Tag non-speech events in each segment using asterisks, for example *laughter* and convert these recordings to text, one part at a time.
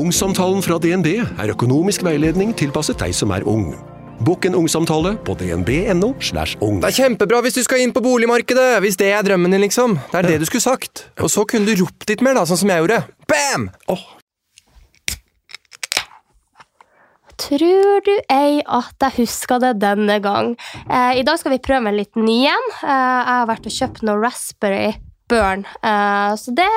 Ungsamtalen fra DNB er økonomisk veiledning tilpasset deg som er ung. Bokk en ungsamtale på dnb.no. slash ung. Det er kjempebra hvis du skal inn på boligmarkedet, hvis det er drømmen din, liksom. Det er det du skulle sagt. Og så kunne du ropt litt mer, da, sånn som jeg gjorde. Bam! Tror du ei at jeg husker det denne gang? Eh, I dag skal vi prøve en litt ny en. Eh, jeg har vært og kjøpt noe Raspberry Burn, eh, så det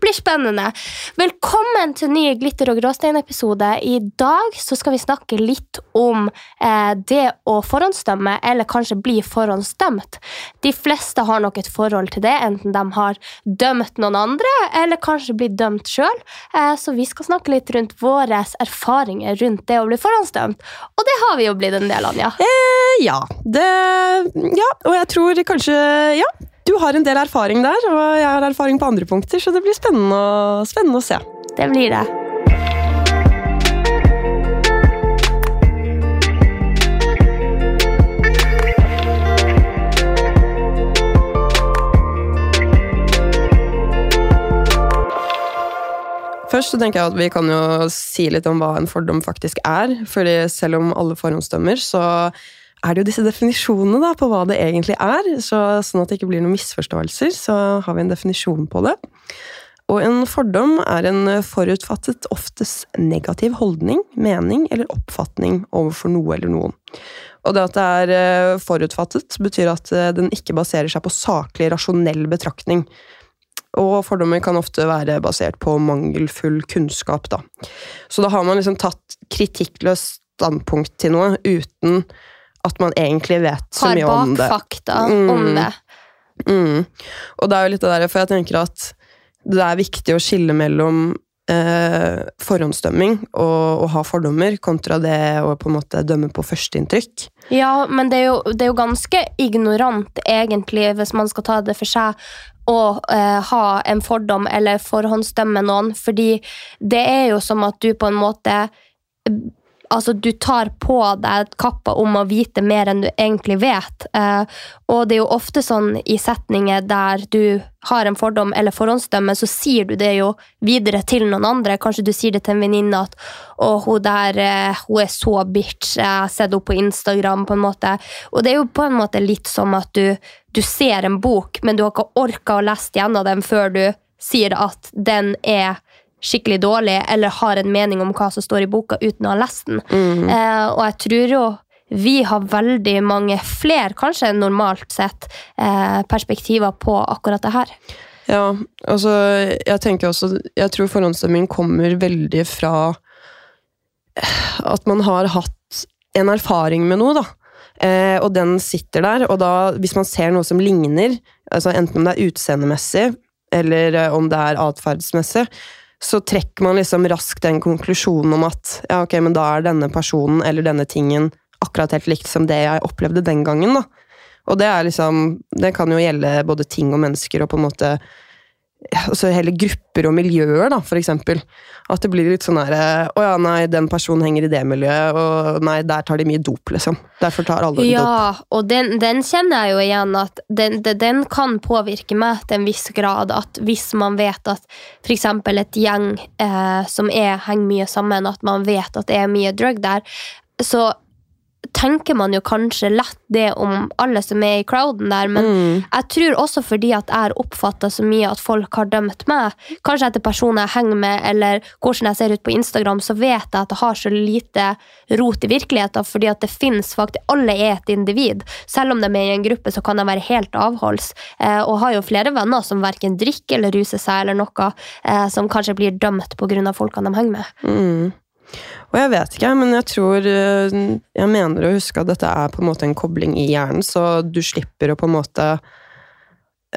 blir spennende. Velkommen til ny Glitter og gråstein-episode. I dag så skal vi snakke litt om eh, det å forhåndsdømme, eller kanskje bli forhåndsdømt. De fleste har nok et forhold til det, enten de har dømt noen andre, eller kanskje blitt dømt sjøl. Eh, så vi skal snakke litt rundt våre erfaringer rundt det å bli forhåndsdømt. Og det har vi jo blitt en del av, ja. Eh, ja, det, ja, og jeg tror kanskje Ja, du har en del erfaring der, og jeg har erfaring på andre punkter, så det blir spennende spennende å se. Det blir det. Først så tenker jeg at vi kan jo si litt om hva en fordom faktisk er. fordi selv om alle forhåndsdømmer, så er det jo disse definisjonene da, på hva det egentlig er. Så, sånn at det ikke blir noen misforståelser, så har vi en definisjon på det. Og en fordom er en forutfattet, oftest negativ holdning, mening eller oppfatning overfor noe eller noen. Og det at det er eh, forutfattet, betyr at eh, den ikke baserer seg på saklig, rasjonell betraktning. Og fordommer kan ofte være basert på mangelfull kunnskap, da. Så da har man liksom tatt kritikkløst standpunkt til noe uten at man egentlig vet så mye om det. Har bakfakta Mm. om det. Mm. Og det er jo litt det der, for jeg tenker at det er viktig å skille mellom eh, forhåndsdømming og å ha fordommer, kontra det å på en måte dømme på førsteinntrykk. Ja, men det er, jo, det er jo ganske ignorant, egentlig, hvis man skal ta det for seg, å eh, ha en fordom eller forhåndsdømme noen, fordi det er jo som at du på en måte Altså, du tar på deg kappa om å vite mer enn du egentlig vet. Eh, og det er jo ofte sånn i setninger der du har en fordom eller forhåndsdømme, så sier du det jo videre til noen andre. Kanskje du sier det til en venninne at 'Å, hun der eh, hun er så bitch', jeg har sett henne på Instagram, på en måte. Og det er jo på en måte litt som at du, du ser en bok, men du har ikke orka å lese gjennom den før du sier at den er skikkelig dårlig, eller har en mening om hva som står i boka uten å ha lest den. Eh, og jeg tror jo vi har veldig mange flere, kanskje normalt sett, eh, perspektiver på akkurat det her. Ja, altså, jeg tenker også Jeg tror forhåndsdømming kommer veldig fra at man har hatt en erfaring med noe, da. Eh, og den sitter der, og da, hvis man ser noe som ligner, altså enten om det er utseendemessig, eller eh, om det er atferdsmessig, så trekker man liksom raskt den konklusjonen om at ja, ok, men da er denne personen eller denne tingen akkurat helt likt som det jeg opplevde den gangen, da. Og det er liksom Det kan jo gjelde både ting og mennesker og på en måte altså hele grupper og miljøer, da, for eksempel. At det blir litt sånn her Å ja, nei, den personen henger i det miljøet, og nei, der tar de mye dop, liksom. Derfor tar alle dop. Ja, og den, den kjenner jeg jo igjen at den, den, den kan påvirke meg til en viss grad. At hvis man vet at f.eks. et gjeng eh, som er, henger mye sammen, at man vet at det er mye drug der, så tenker man jo kanskje lett det om alle som er i crowden der, men Mm. jeg tror også fordi at jeg har oppfatta så mye at folk har dømt meg, kanskje etter personer jeg henger med, eller hvordan jeg ser ut på Instagram, så vet jeg at det har så lite rot i virkeligheten, fordi at det finnes faktisk Alle er et individ. Selv om de er i en gruppe, så kan de være helt avholds. Eh, og har jo flere venner som verken drikker eller ruser seg, eller noe, eh, som kanskje blir dømt pga. folkene de henger med. Mm. Og jeg vet ikke, men jeg tror eh, Jeg mener å huske at dette er på en måte en kobling i hjernen, så du slipper å på en måte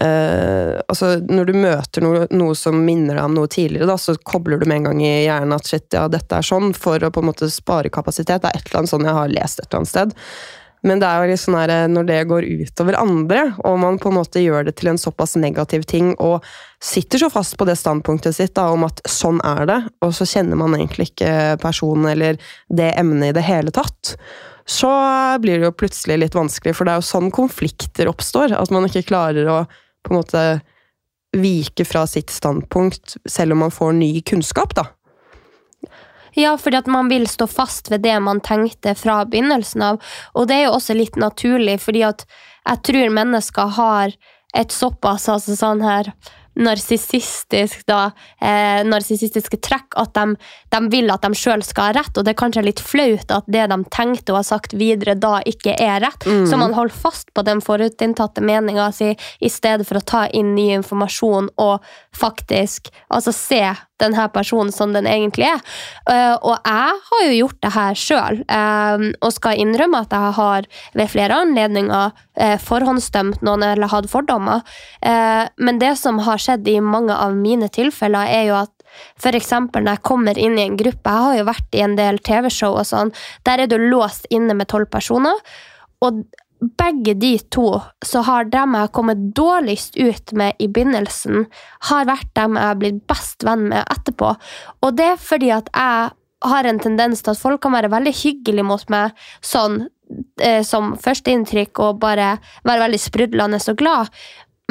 eh, altså Når du møter noe, noe som minner deg om noe tidligere, da, så kobler du med en gang i hjernen at shit, ja, dette er sånn, for å på en måte spare kapasitet. Det er et eller annet sånn jeg har lest et eller annet sted. Men det er jo litt sånn her, når det går utover andre, og man på en måte gjør det til en såpass negativ ting, og sitter så fast på det standpunktet sitt da, om at sånn er det, og så kjenner man egentlig ikke personen eller det emnet i det hele tatt, så blir det jo plutselig litt vanskelig, for det er jo sånn konflikter oppstår. At man ikke klarer å på en måte vike fra sitt standpunkt, selv om man får ny kunnskap, da. Ja, fordi at man vil stå fast ved det man tenkte fra begynnelsen av. Og det er jo også litt naturlig, fordi at jeg tror mennesker har et såpass altså sånn her narsissistisk da, eh, narsissistiske trekk at de, de, vil at de sjøl skal ha rett, og det er kanskje litt flaut at det de tenkte og har sagt videre, da ikke er rett. Mm. Så man holder fast på den forutinntatte meninga si i stedet for å ta inn ny informasjon og faktisk altså se denne personen som den egentlig er. Uh, og jeg har jo gjort det her sjøl, uh, og skal innrømme at jeg har ved flere anledninger uh, forhåndsdømt noen eller hatt fordommer. men det som har skjedd i mange av mine tilfeller, er jo at F.eks. når jeg kommer inn i en gruppe Jeg har jo vært i en del TV-show og sånn. Der er du låst inne med tolv personer. Og begge de to, så har dem jeg har kommet dårligst ut med i begynnelsen, har vært dem jeg har blitt best venn med etterpå. Og det er fordi at jeg har en tendens til at folk kan være veldig hyggelige mot meg sånn eh, som førsteinntrykk og bare være veldig sprudlende og glad.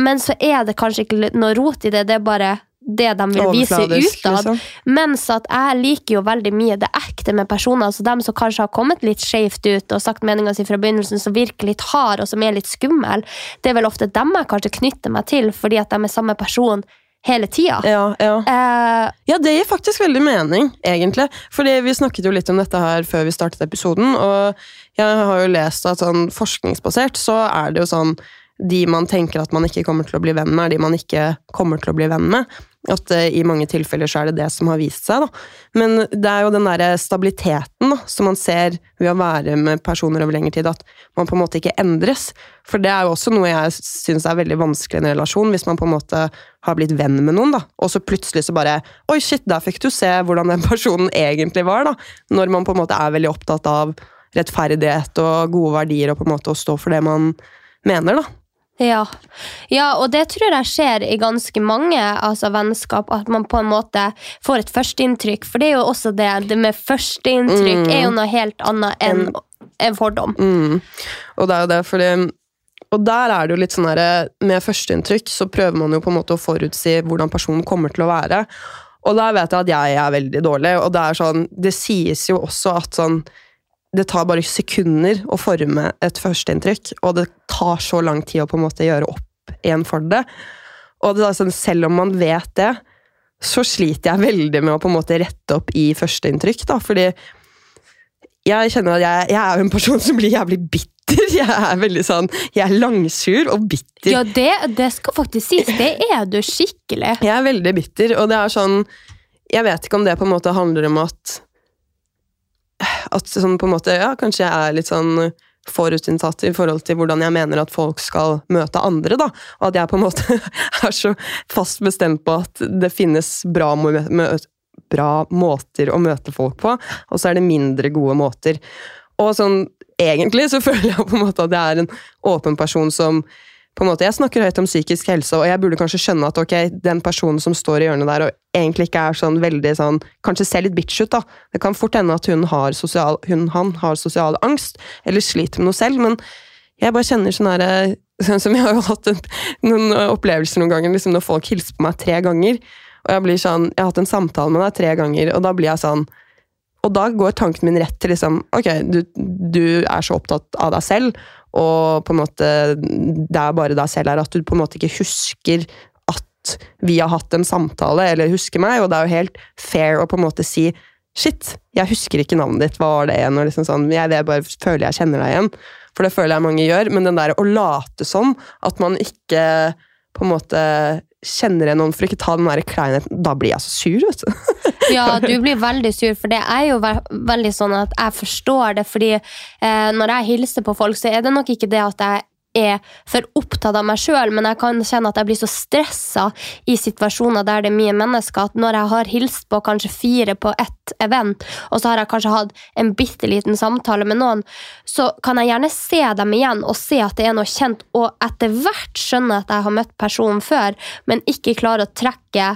Men så er det kanskje ikke noe rot i det, det er bare det de vil vise utad. Liksom. Mens at jeg liker jo veldig mye det ekte med personer. altså Dem som kanskje har kommet litt skjevt ut og sagt meninga si fra begynnelsen, som virker litt hard og som er litt skummel. Det er vel ofte dem jeg kanskje knytter meg til, fordi at de er samme person hele tida. Ja, ja. Uh, ja, det gir faktisk veldig mening, egentlig. Fordi vi snakket jo litt om dette her før vi startet episoden, og jeg har jo lest at sånn forskningsbasert så er det jo sånn de man tenker at man ikke kommer til å bli venn med, er de man ikke kommer til å bli venn med. At uh, I mange tilfeller så er det det som har vist seg. Da. Men det er jo den der stabiliteten da, som man ser ved å være med personer over lengre tid, at man på en måte ikke endres. For det er jo også noe jeg syns er veldig vanskelig i en relasjon, hvis man på en måte har blitt venn med noen, da, og så plutselig så bare Oi, shit, der fikk du se hvordan den *laughs* personen egentlig var, da. Når man på en måte er veldig opptatt av rettferdighet og gode verdier, og på en måte å stå for det man mener, da. Ja. ja. og det tror jeg skjer i ganske mange altså, vennskap, at man på en måte får et førsteinntrykk. For det er jo også det. Det med førsteinntrykk mm. er jo noe helt annet enn en fordom. Mm. Og det er jo det, fordi og der er det jo litt sånn her, Med førsteinntrykk så prøver man jo på en måte å forutsi hvordan personen kommer til å være. Og der vet jeg at jeg er veldig dårlig. Og det er sånn, det sies jo også at sånn det tar bare sekunder å forme et førsteinntrykk, og det tar så lang tid å på en måte gjøre opp igjen for det. Og det sånn, selv om man vet det, så sliter jeg veldig med å på en måte rette opp i førsteinntrykk. fordi jeg kjenner at jeg, jeg er en person som blir jævlig bitter. *laughs* Jeg er veldig sånn, jeg er langsur og bitter. Ja, det, det skal faktisk sies. Det er du skikkelig. Jeg er veldig bitter, og det er sånn Jeg vet ikke om det på en måte handler om at at sånn på en måte, ja, kanskje jeg er litt sånn forutinntatt i forhold til hvordan jeg mener at folk skal møte andre. da, Og at jeg på en måte *laughs* er så fast bestemt på at det finnes bra, bra måter å møte folk på, og så er det mindre gode måter. Og sånn, egentlig så *laughs* føler jeg på en måte at jeg er en åpen person som på en måte, Jeg snakker høyt om psykisk helse, og jeg burde kanskje skjønne at ok, den personen som står i hjørnet der og egentlig ikke er sånn veldig sånn Kanskje ser litt bitch ut, da. Det kan fort hende at hun har sosial, hun, han har sosial angst, eller sliter med noe selv, men jeg bare kjenner sånn herre sånn *laughs* som Jeg har jo hatt en, noen opplevelser noen ganger liksom når folk hilser på meg tre ganger. Og jeg blir sånn, jeg har hatt en samtale med deg tre ganger, og da blir jeg sånn Og da går tanken min rett til liksom Ok, du, du er så opptatt av deg selv, og på en måte det er bare deg selv her at du på en måte ikke husker at vi har hatt en samtale, eller husker meg, og det er jo helt fair å på en måte si Shit, jeg husker ikke navnet ditt, hva var det igjen? Og liksom sånn, jeg det bare føler jeg kjenner deg igjen. For det føler jeg mange gjør, men den der å late som at man ikke på en måte kjenner jeg noen for ikke ta den der kleinheten, da blir jeg så sur, vet du. *laughs* ja, du blir veldig sur, for det er jo veldig sånn at jeg forstår det. fordi eh, når jeg hilser på folk, så er det nok ikke det at jeg er for opptatt av meg sjøl, men jeg kan kjenne at jeg blir så stressa i situasjoner der det er mye mennesker, at når jeg har hilst på kanskje fire på ett event, og så har jeg kanskje hatt en bitte liten samtale med noen, så kan jeg gjerne se dem igjen og se at det er noe kjent, og etter hvert skjønne at jeg har møtt personen før, men ikke klare å trekke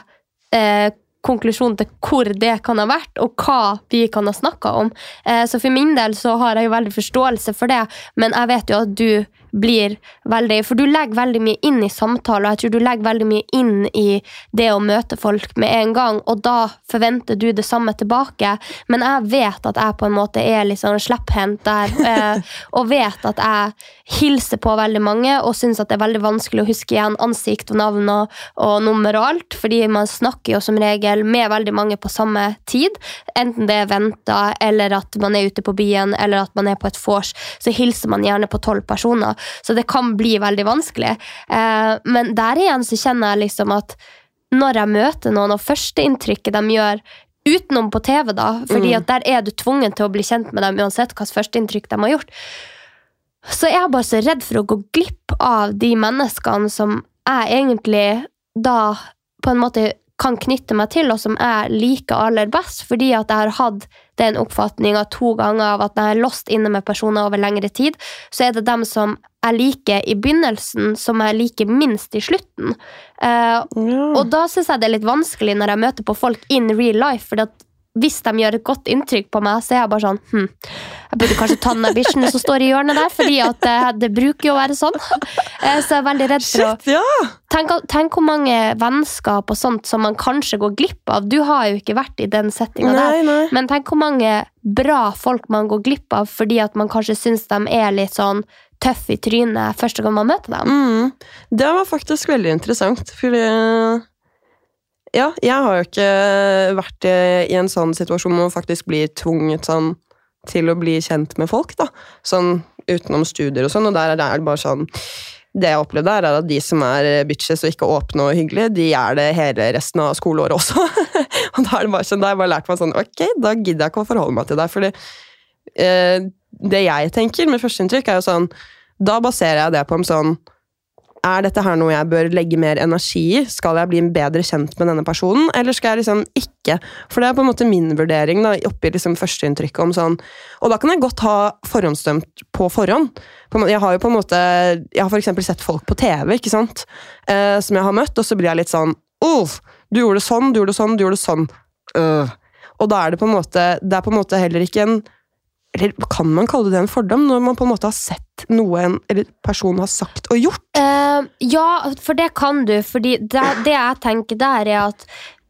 eh, konklusjon til hvor det kan ha vært, og hva vi kan ha snakka om. Eh, så for min del så har jeg jo veldig forståelse for det, men jeg vet jo at du blir veldig For du legger veldig mye inn i samtaler, jeg tror du legger veldig mye inn i det å møte folk med en gang, og da forventer du det samme tilbake. Men jeg vet at jeg på en måte er litt sånn slepphendt der, *laughs* eh, og vet at jeg hilser på veldig mange, og syns at det er veldig vanskelig å huske igjen ansikt og navn og, og nummer og alt, fordi man snakker jo som regel med veldig mange på samme tid. Enten det er venta eller at man er ute på byen, eller at man er på et vors, så hilser man gjerne på tolv personer. Så det kan bli veldig vanskelig. Eh, men der igjen så kjenner jeg liksom at når jeg møter noen, og førsteinntrykket de gjør utenom på TV, da, fordi at der er du tvungen til å bli kjent med dem uansett hvilket førsteinntrykk de har gjort, så er jeg bare så redd for å gå glipp av de menneskene som jeg egentlig da på en måte kan knytte meg til, og som jeg liker aller best, fordi at jeg har hatt den oppfatninga to ganger av at når jeg er låst inne med personer over lengre tid, så er det dem som jeg liker i begynnelsen, som jeg liker minst i slutten. Eh, Og da syns jeg det er litt vanskelig når jeg møter på folk in real life, for hvis de gjør et godt inntrykk på meg, så er jeg bare sånn hm, Jeg burde kanskje ta den der bikkjen som står i hjørnet der, fordi at det, det bruker jo å være sånn. Eh, Så jeg er veldig redd for å Shit, ja! Tenk, tenk hvor mange vennskap og sånt som man kanskje går glipp av. Du har jo ikke vært i den settinga der, nei. men tenk hvor mange bra folk man går glipp av fordi at man kanskje syns de er litt sånn tøff i trynet første gang man møter dem. Mm. Det var faktisk veldig interessant, fordi Ja, jeg har jo ikke vært eh, i en sånn situasjon hvor man faktisk blir tvunget sånn til å bli kjent med folk, da. Sånn utenom studier og sånn, og der er det bare sånn det jeg opplevde er at de som er bitches og ikke åpne og hyggelige, de er det hele resten av skoleåret også. *laughs* og da er det bare sånn, da har jeg bare lært meg sånn, ok, da gidder jeg ikke å forholde meg til deg, fordi eh, det jeg tenker med førsteinntrykk er jo sånn, da baserer jeg det på om sånn, er dette her noe jeg bør legge mer energi i? Skal jeg bli bedre kjent med denne personen, eller skal jeg liksom ikke? For det er på en måte min vurdering da, oppi liksom førsteinntrykket om sånn Og da kan jeg godt ha forhåndsdømt på forhånd. Jeg har jo på en måte Jeg har eksempel sett folk på TV, ikke sant? Eh, som jeg har møtt, og så blir jeg litt sånn Åh, du gjorde sånn, du gjorde sånn, du gjorde sånn. Uh. Og da er det på en måte Det er på en måte heller ikke en eller kan man kalle det en fordom, når man på en måte har sett noe en person har sagt og gjort? Uh, ja, for det kan du. fordi det, det jeg tenker der, er at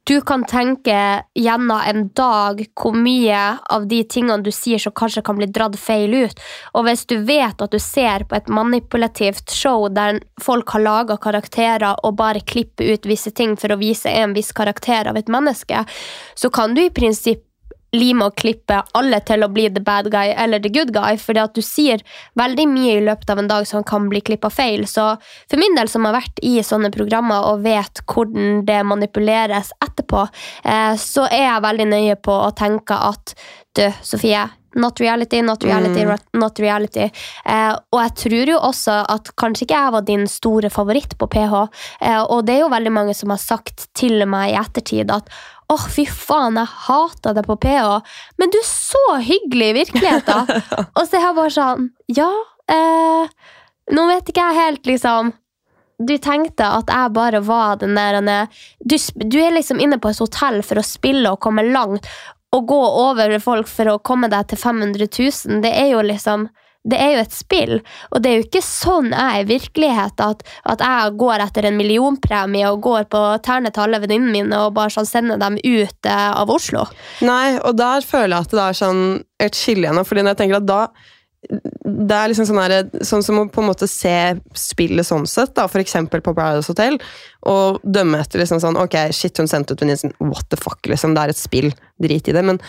du kan tenke gjennom en dag hvor mye av de tingene du sier som kanskje kan bli dratt feil ut. Og hvis du vet at du ser på et manipulativt show der folk har laga karakterer og bare klipper ut visse ting for å vise en viss karakter av et menneske, så kan du i prinsipp lime og klippe alle til å bli the bad guy eller the good guy, fordi at du sier veldig mye i løpet av en dag som kan bli klippa feil. Så for min del som har vært i sånne programmer og vet hvordan det manipuleres etterpå, eh, så er jeg veldig nøye på å tenke at du, Sofie, Not reality, not reality, not reality. Eh, og jeg tror jo også at kanskje ikke jeg var din store favoritt på PH. Eh, og det er jo veldig mange som har sagt til meg i ettertid at åh, fy faen, jeg hata deg på PH, men du er så hyggelig i virkeligheten. *laughs* og så er jeg bare sånn, ja, eh, nå vet ikke jeg helt, liksom du tenkte at jeg bare var den der du, du er liksom inne på et hotell for å spille og komme langt, og gå over folk for å komme deg til 500 000. Det er jo liksom det er jo et spill, og det er jo ikke sånn jeg er i virkeligheten. At, at jeg går etter en millionpremie og går på tærne til alle venninnene mine og bare sånn sender dem ut eh, av Oslo. Nei, og der føler jeg at det er sånn et skille igjen. Fordi når jeg tenker at da det er liksom sånn, her, sånn som å på en måte se spillet sånn sett, da, for eksempel på Paradise Hotel, og dømme etter liksom sånn Ok, shit, hun sendte ut venninnen sin, what the fuck, liksom, det er et spill, drit i det. Men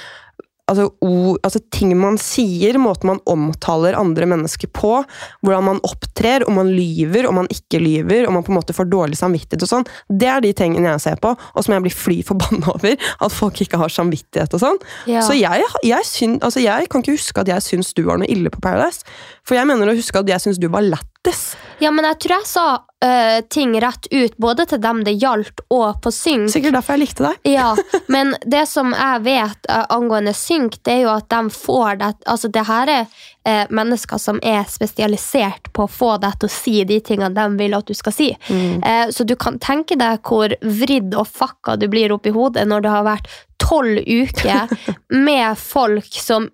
altså, ord, altså ting man sier, måten man omtaler andre mennesker på, hvordan man opptrer, om man lyver, om man ikke lyver, om man på en måte får dårlig samvittighet og sånn, det er de tingene jeg ser på, og som jeg blir fly forbanna *laughs* over. At folk ikke har samvittighet og sånn. Ja. Så jeg, jeg, syn, altså jeg kan ikke huske at jeg syns du var noe ille på Paradise. For jeg mener å huske at jeg syns du var lætt- lættis. Ja, men jeg tror jeg sa uh, ting rett ut, både til dem det gjaldt, og på synk. Sikkert derfor jeg likte deg. Ja, men det som jeg vet uh, angående synk, det er jo at de får det Altså, det her er uh, mennesker som er spesialisert på å få deg til å si de tingene de vil at du skal si. Eh, så du kan tenke deg hvor vridd og fucka du blir oppi hodet når det har vært tolv uker *laughs* med folk som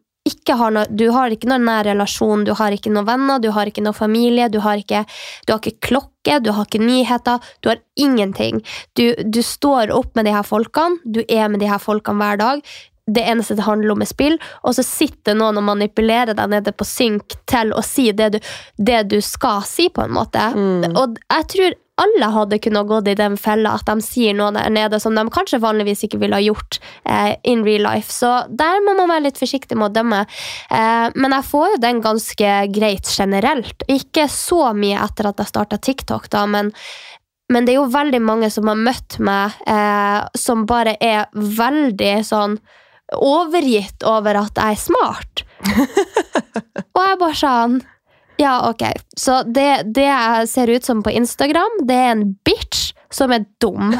har noe, du har ikke noen nær relasjon, du har ikke noen venner, du har ikke noen familie, du har ikke, du har ikke klokke, du har ikke nyheter, du har ingenting. Du, du står opp med de her folkene, du er med de her folkene hver dag. Det eneste det handler om er spill, og så sitter noen og manipulerer deg nede på synk til å si det du, det du skal si, på en måte. Og jeg tror alle hadde kunnet gått i den fella at de sier noe der nede som de kanskje vanligvis ikke ville ha gjort eh, in real life. Så der må man være litt forsiktig med å dømme. Eh, men jeg får jo den ganske greit generelt. Ikke så mye etter at jeg starta TikTok, da, men men det er jo veldig mange som har møtt meg eh, som bare er veldig sånn overgitt over at jeg er smart. *laughs* Og jeg bare sånn Ja, ok. Så det, det jeg ser ut som på Instagram, det er en bitch som er dum.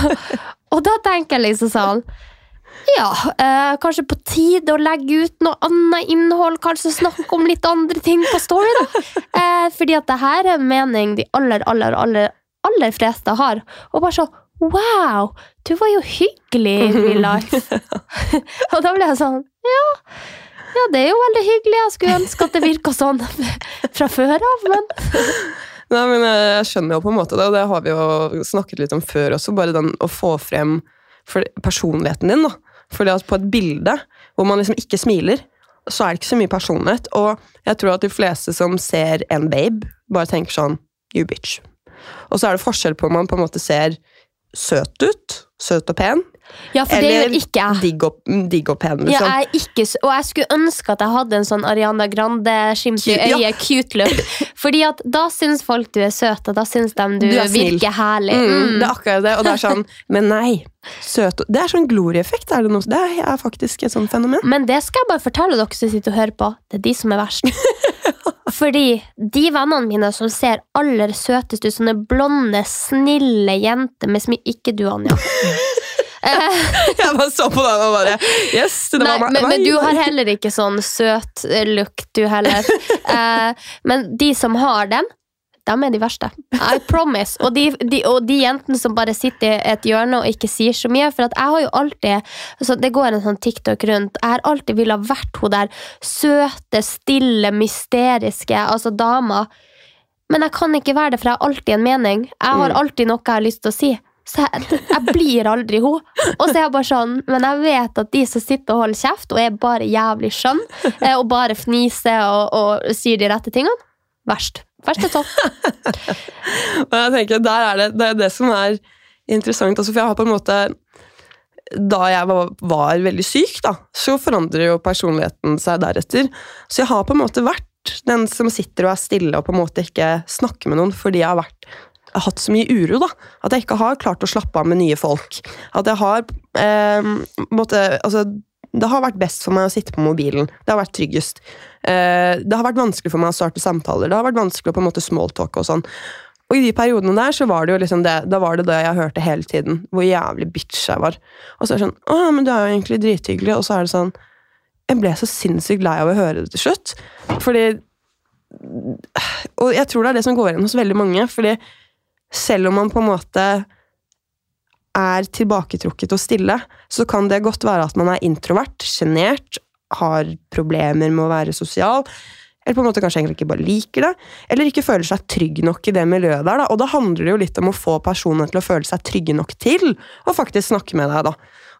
*laughs* Og da tenker jeg liksom sånn ja, eh, kanskje på tide å legge ut noe annet innhold. Kanskje snakke om litt andre ting på Story. da. Eh, fordi at det her er en mening de aller, aller, aller, aller fleste har. Og bare så Wow, du var jo hyggelig i real life. *laughs* *laughs* og da ble jeg sånn Ja, ja, det er jo veldig hyggelig. Jeg skulle ønske at det virka sånn *laughs* fra før av, men *laughs* Nei, men jeg skjønner jo på en måte det, og det har vi jo snakket litt om før også. Bare den å få frem personligheten din. da. Fordi at på et bilde hvor man liksom ikke smiler, så er det ikke så mye personlighet. Og jeg tror at de fleste som ser en babe, bare tenker sånn You bitch. Og så er det forskjell på om man på en måte ser søt ut, søt og pen, Ja, for det eller gjør ikke jeg. digg og, digg og pen. Ja, liksom. jeg er ikke, og jeg skulle ønske at jeg hadde en sånn Ariana Grande-skimt i øyet, ja. cute look. *laughs* Fordi at da syns folk du er søt, og da syns de du, Du er virker herlig. Mm, Mm. Det er akkurat det, og det er sånn *laughs* Men nei. Søt Det er sånn glorieffekt. Er det, noe, det er faktisk et sånt fenomen. Men det skal jeg bare fortelle dere som sitter og hører på. Det er de som er verst. *laughs* Fordi de vennene mine som ser aller søtest ut, sånne blonde, snille jenter med smil Ikke du, Anja. *laughs* Jeg bare så på den og bare Yes, det Nei, var men, men du har heller ikke sånn søt lukt, du heller. *laughs* Eh, men de som har den, de er de verste. I promise. Og de, de, og de jentene som bare sitter i et hjørne og ikke sier så mye. For at jeg har jo alltid altså Det går en sånn TikTok rundt. Jeg har alltid villet vært hun der søte, stille, mysteriske altså dama. Men jeg kan ikke være det, for jeg har alltid en mening. Jeg har alltid noe jeg har lyst til å si. Så jeg, jeg blir aldri hun. Og så er jeg bare sånn, Men jeg vet at de som sitter og holder kjeft og er bare jævlig skjønn, eh, og bare fniser og, og sier de rette tingene, verst. Verst er topp. *laughs* Og jeg tenker, der er det, det er det som er interessant. Altså, for jeg har på en måte Da jeg var, var veldig syk, da, så forandrer jo personligheten seg deretter. Så jeg har på en måte vært den som sitter og er stille og på en måte ikke snakker med noen fordi jeg har vært hatt så mye uro, da. At jeg ikke har klart å slappe av med nye folk. At jeg har eh, måtte, altså, Det har vært best for meg å sitte på mobilen. Det har vært tryggest. Eh, det har vært vanskelig for meg å starte samtaler. Det har vært vanskelig å på en måte smalltalke og sånn. Og i de periodene der så var det jo liksom det, da var det det jeg hørte hele tiden. Hvor jævlig bitch jeg var. Og så er det sånn Å, men du er jo egentlig drithyggelig. Og så er det sånn Jeg ble så sinnssykt lei av å høre det til slutt. Fordi Og jeg tror det er det som går igjen hos veldig mange. Fordi selv om man på en måte er tilbaketrukket og stille, så kan det godt være at man er introvert, sjenert, har problemer med å være sosial, eller på en måte kanskje egentlig ikke bare liker det, eller ikke føler seg trygg nok i det miljøet der. Da. Og da handler det jo litt om å få personene til å føle seg trygge nok til å faktisk snakke med deg. da.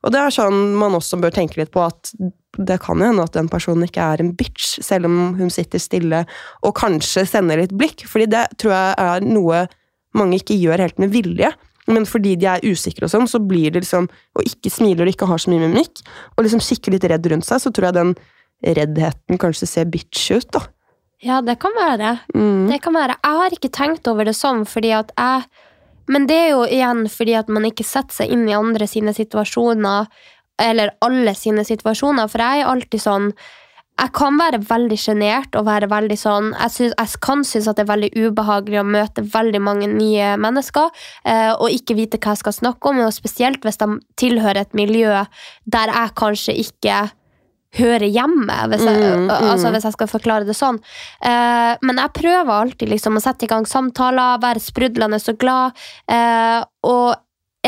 Og det er sånn man også bør tenke litt på at det kan jo hende at den personen ikke er en bitch, selv om hun sitter stille og kanskje sender litt blikk, fordi det tror jeg er noe mange ikke gjør helt med vilje. Men fordi de er usikre, og sånn, så blir det liksom Og ikke smiler og ikke har så mye mimikk, og liksom kikker litt redd rundt seg, så tror jeg den reddheten kanskje ser bitch ut, da. Ja, det kan være. Mm. Det kan være. Jeg har ikke tenkt over det sånn, fordi at jeg Men det er jo igjen fordi at man ikke setter seg inn i andre sine situasjoner, eller alle sine situasjoner, for jeg er alltid sånn jeg kan være veldig sjenert og være veldig sånn Jeg, synes, jeg kan synes at det er veldig ubehagelig å møte veldig mange nye mennesker eh, og ikke vite hva jeg skal snakke om, og spesielt hvis de tilhører et miljø der jeg kanskje ikke hører hjemme, hvis jeg, Mm, mm. altså hvis jeg skal forklare det sånn. Eh, men jeg prøver alltid liksom å sette i gang samtaler, være sprudlende og glad. Eh, og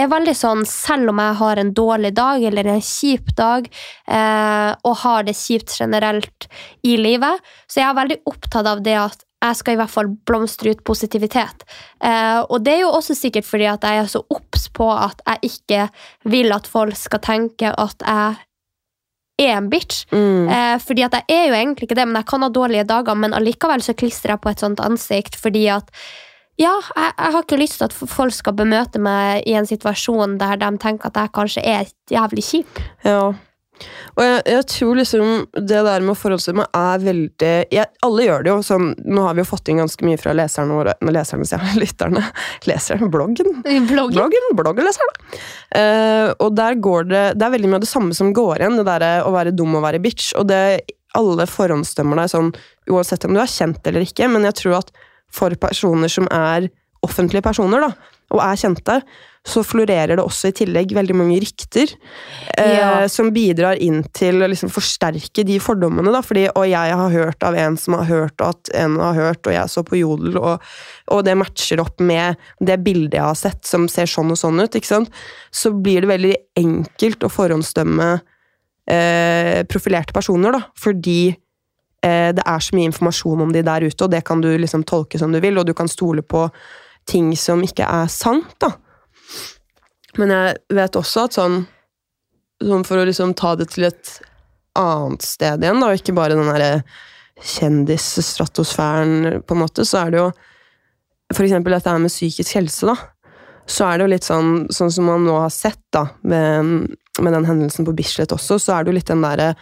er veldig sånn, selv om jeg har en dårlig dag eller en kjip dag, eh, og har det kjipt generelt i livet, så jeg er veldig opptatt av det at jeg skal i hvert fall blomstre ut positivitet. Eh, og det er jo også sikkert fordi at jeg er så obs på at jeg ikke vil at folk skal tenke at jeg er en bitch. Mm. Eh, fordi at jeg er jo egentlig ikke det, men jeg kan ha dårlige dager, men allikevel så klistrer jeg på et sånt ansikt fordi at ja, jeg, jeg har ikke lyst til at folk skal bemøte meg i en situasjon der de tenker at jeg kanskje er jævlig kjip. Ja. Og jeg, jeg tror liksom det der med å forholdsstemme er veldig jeg, Alle gjør det jo. Sånn, nå har vi jo fått inn ganske mye fra leserne våre Nå leserne, sier jeg. *laughs* Lytterne. Leserne. *laughs* Bloggen. Bloggen. Bloggen, bloggeleserne. Eh, og der går det Det er veldig mye av det samme som går igjen, det derre å være dum og være bitch. Og det alle forhåndsdømmer deg sånn, uansett om du er kjent eller ikke, men jeg tror at for personer som er offentlige personer, da, og er kjente, så florerer det også i tillegg veldig mange rykter eh, Ja. som bidrar inn til å liksom forsterke de fordommene. Da, fordi, og jeg har hørt av en som har hørt at en har hørt, og jeg så på Jodel, og, og det matcher opp med det bildet jeg har sett som ser sånn og sånn ut, så blir det veldig enkelt å forhåndsdømme eh, profilerte personer, da, fordi det er så mye informasjon om de der ute, og det kan du liksom tolke som du vil, og du kan stole på ting som ikke er sant, da. Men jeg vet også at sånn, sånn for å liksom ta det til et annet sted igjen, da, og ikke bare den derre kjendisstratosfæren, på en måte, så er det jo For eksempel dette her med psykisk helse, da. Så er det jo litt sånn, sånn som man nå har sett, da, med, med den hendelsen på Bislett også, så er det jo litt den derre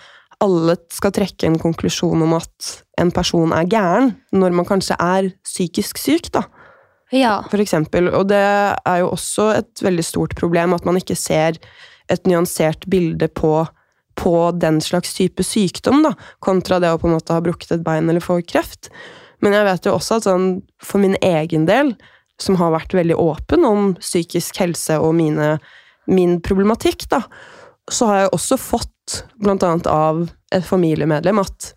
alle skal trekke en konklusjon om at en person er gæren, når man kanskje er psykisk syk, da Ja. for eksempel. Og det er jo også et veldig stort problem at man ikke ser et nyansert bilde på, på den slags type sykdom, da, kontra det å på en måte ha brukket et bein eller få kreft. Men jeg vet jo også at sånn, for min egen del, som har vært veldig åpen om psykisk helse og mine, min problematikk, da, så har jeg også fått, blant annet av et familiemedlem, at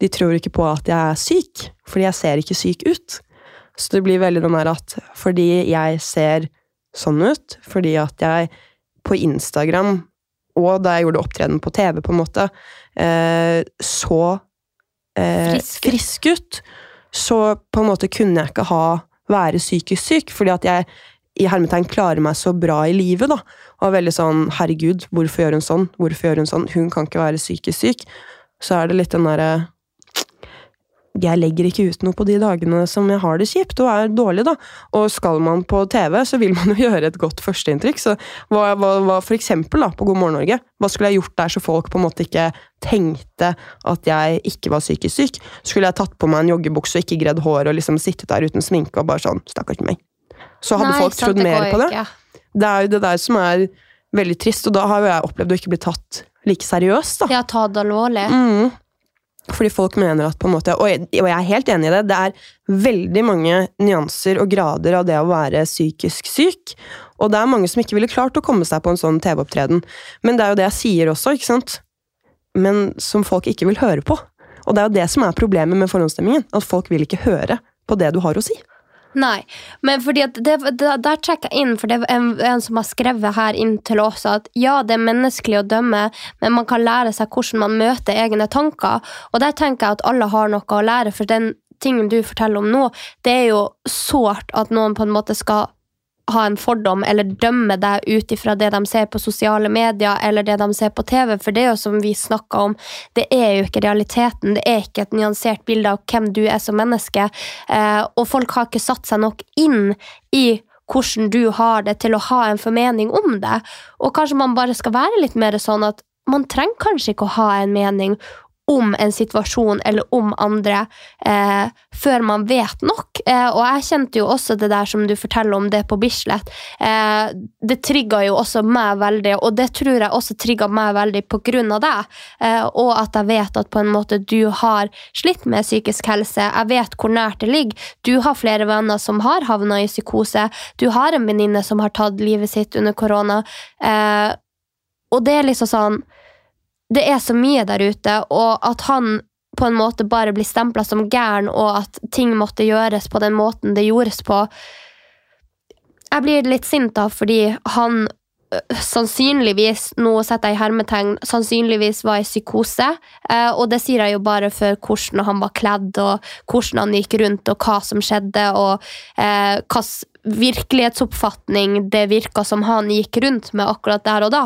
de tror ikke på at jeg er syk, fordi jeg ser ikke syk ut. Så det blir veldig den der at fordi jeg ser sånn ut, fordi at jeg på Instagram, og da jeg gjorde opptreden på TV, på en måte, eh, så eh, Frisk. frisk ut, så på en måte kunne jeg ikke ha være psykisk syk, fordi at jeg i hermetegn klarer meg så bra i livet, da. Og er veldig sånn herregud, hvorfor gjør hun sånn? Hvorfor gjør hun sånn? Hun kan ikke være psykisk syk. Så er det litt den derre jeg legger ikke ut noe på de dagene som jeg har det kjipt og er dårlig, da. Og skal man på TV, så vil man jo *laughs* gjøre et godt førsteinntrykk. Så hva, hva, hva for eksempel da, på God morgen Norge, hva skulle jeg gjort der så folk på en måte ikke tenkte at jeg ikke var psykisk syk? Skulle jeg tatt på meg en joggebukse og ikke gredd hår og liksom sittet der uten sminke og bare sånn, stakkars meg. Så hadde Nei, folk sant, trodd mer på det. ikke. Det er jo det der som er veldig trist, og da har jo jeg opplevd å ikke bli tatt like seriøst, da. Ja, ta det alvorlig. Mm. Fordi folk mener at på en måte, og jeg, og jeg er helt enig i det, det er veldig mange nyanser og grader av det å være psykisk syk. Og det er mange som ikke ville klart å komme seg på en sånn TV-opptreden. Men det er jo det jeg sier også, ikke sant? Men som folk ikke vil høre på. Og det er jo det som er problemet med forhåndsstemmingen. At folk vil ikke høre på det du har å si. Nei, men fordi at det, det, der trekker jeg inn, for det er en, en som har skrevet her inn til oss at ja, det er menneskelig å dømme, men man kan lære seg hvordan man møter egne tanker. Og der tenker jeg at alle har noe å lære, for den tingen du forteller om nå, det er jo sårt at noen på en måte skal ha en fordom eller dømme deg ut ifra det de ser på sosiale medier eller det de ser på TV, for det er jo som vi snakka om, det er jo ikke realiteten. Det er ikke et nyansert bilde av hvem du er som menneske. Eh, og folk har ikke satt seg nok inn i hvordan du har det, til å ha en formening om det. Og kanskje man bare skal være litt mer sånn at man trenger kanskje ikke å ha en mening om en situasjon eller om andre eh, før man vet nok. Eh, og jeg kjente jo også det der som du forteller om det på Bislett. Eh, det trigga jo også meg veldig, og det tror jeg også trigga meg veldig på grunn av deg. Eh, og at jeg vet at på en måte du har slitt med psykisk helse. Jeg vet hvor nært det ligger. Du har flere venner som har havna i psykose. Du har en venninne som har tatt livet sitt under korona. Og det er liksom sånn Det er så mye der ute, og at han på en måte bare bli stempla som gæren, og at ting måtte gjøres på den måten det gjordes på. Jeg blir litt sint da, fordi han øh, sannsynligvis, nå setter jeg hermetegn, sannsynligvis var i psykose. Eh, og det sier jeg jo bare for hvordan han var kledd, og hvordan han gikk rundt, og hva som skjedde, og eh, hvilken virkelighetsoppfatning det virka som han gikk rundt med akkurat der og da.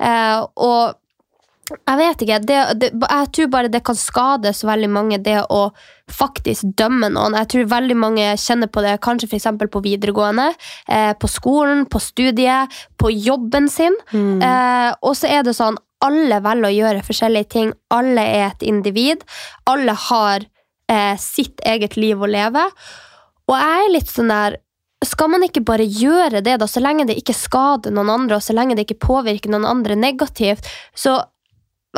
Eh, og jeg vet ikke. Det, det, jeg tror bare det kan skade så veldig mange, det å faktisk dømme noen. Jeg tror veldig mange kjenner på det, kanskje f.eks. på videregående, eh, på skolen, på studiet, på jobben sin. Mm. Eh, og så er det sånn alle velger å gjøre forskjellige ting. Alle er et individ. Alle har eh, sitt eget liv å leve. Og jeg er litt sånn der skal man ikke bare gjøre det, da, så lenge det ikke skader noen andre, og så lenge det ikke påvirker noen andre negativt? Så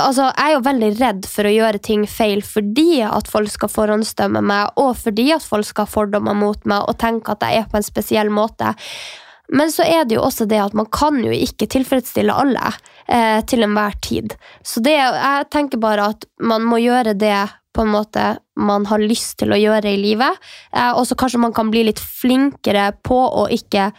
altså, jeg er jo veldig redd for å gjøre ting feil fordi at folk skal forhåndsdømme meg, og fordi at folk skal ha fordommer mot meg og tenke at jeg er på en spesiell måte. Men så er det jo også det at man kan jo ikke tilfredsstille alle eh, til enhver tid. Så det, jeg tenker bare at man må gjøre det på en måte man har lyst til å gjøre i livet. Eh, og så kanskje man kan bli litt flinkere på å ikke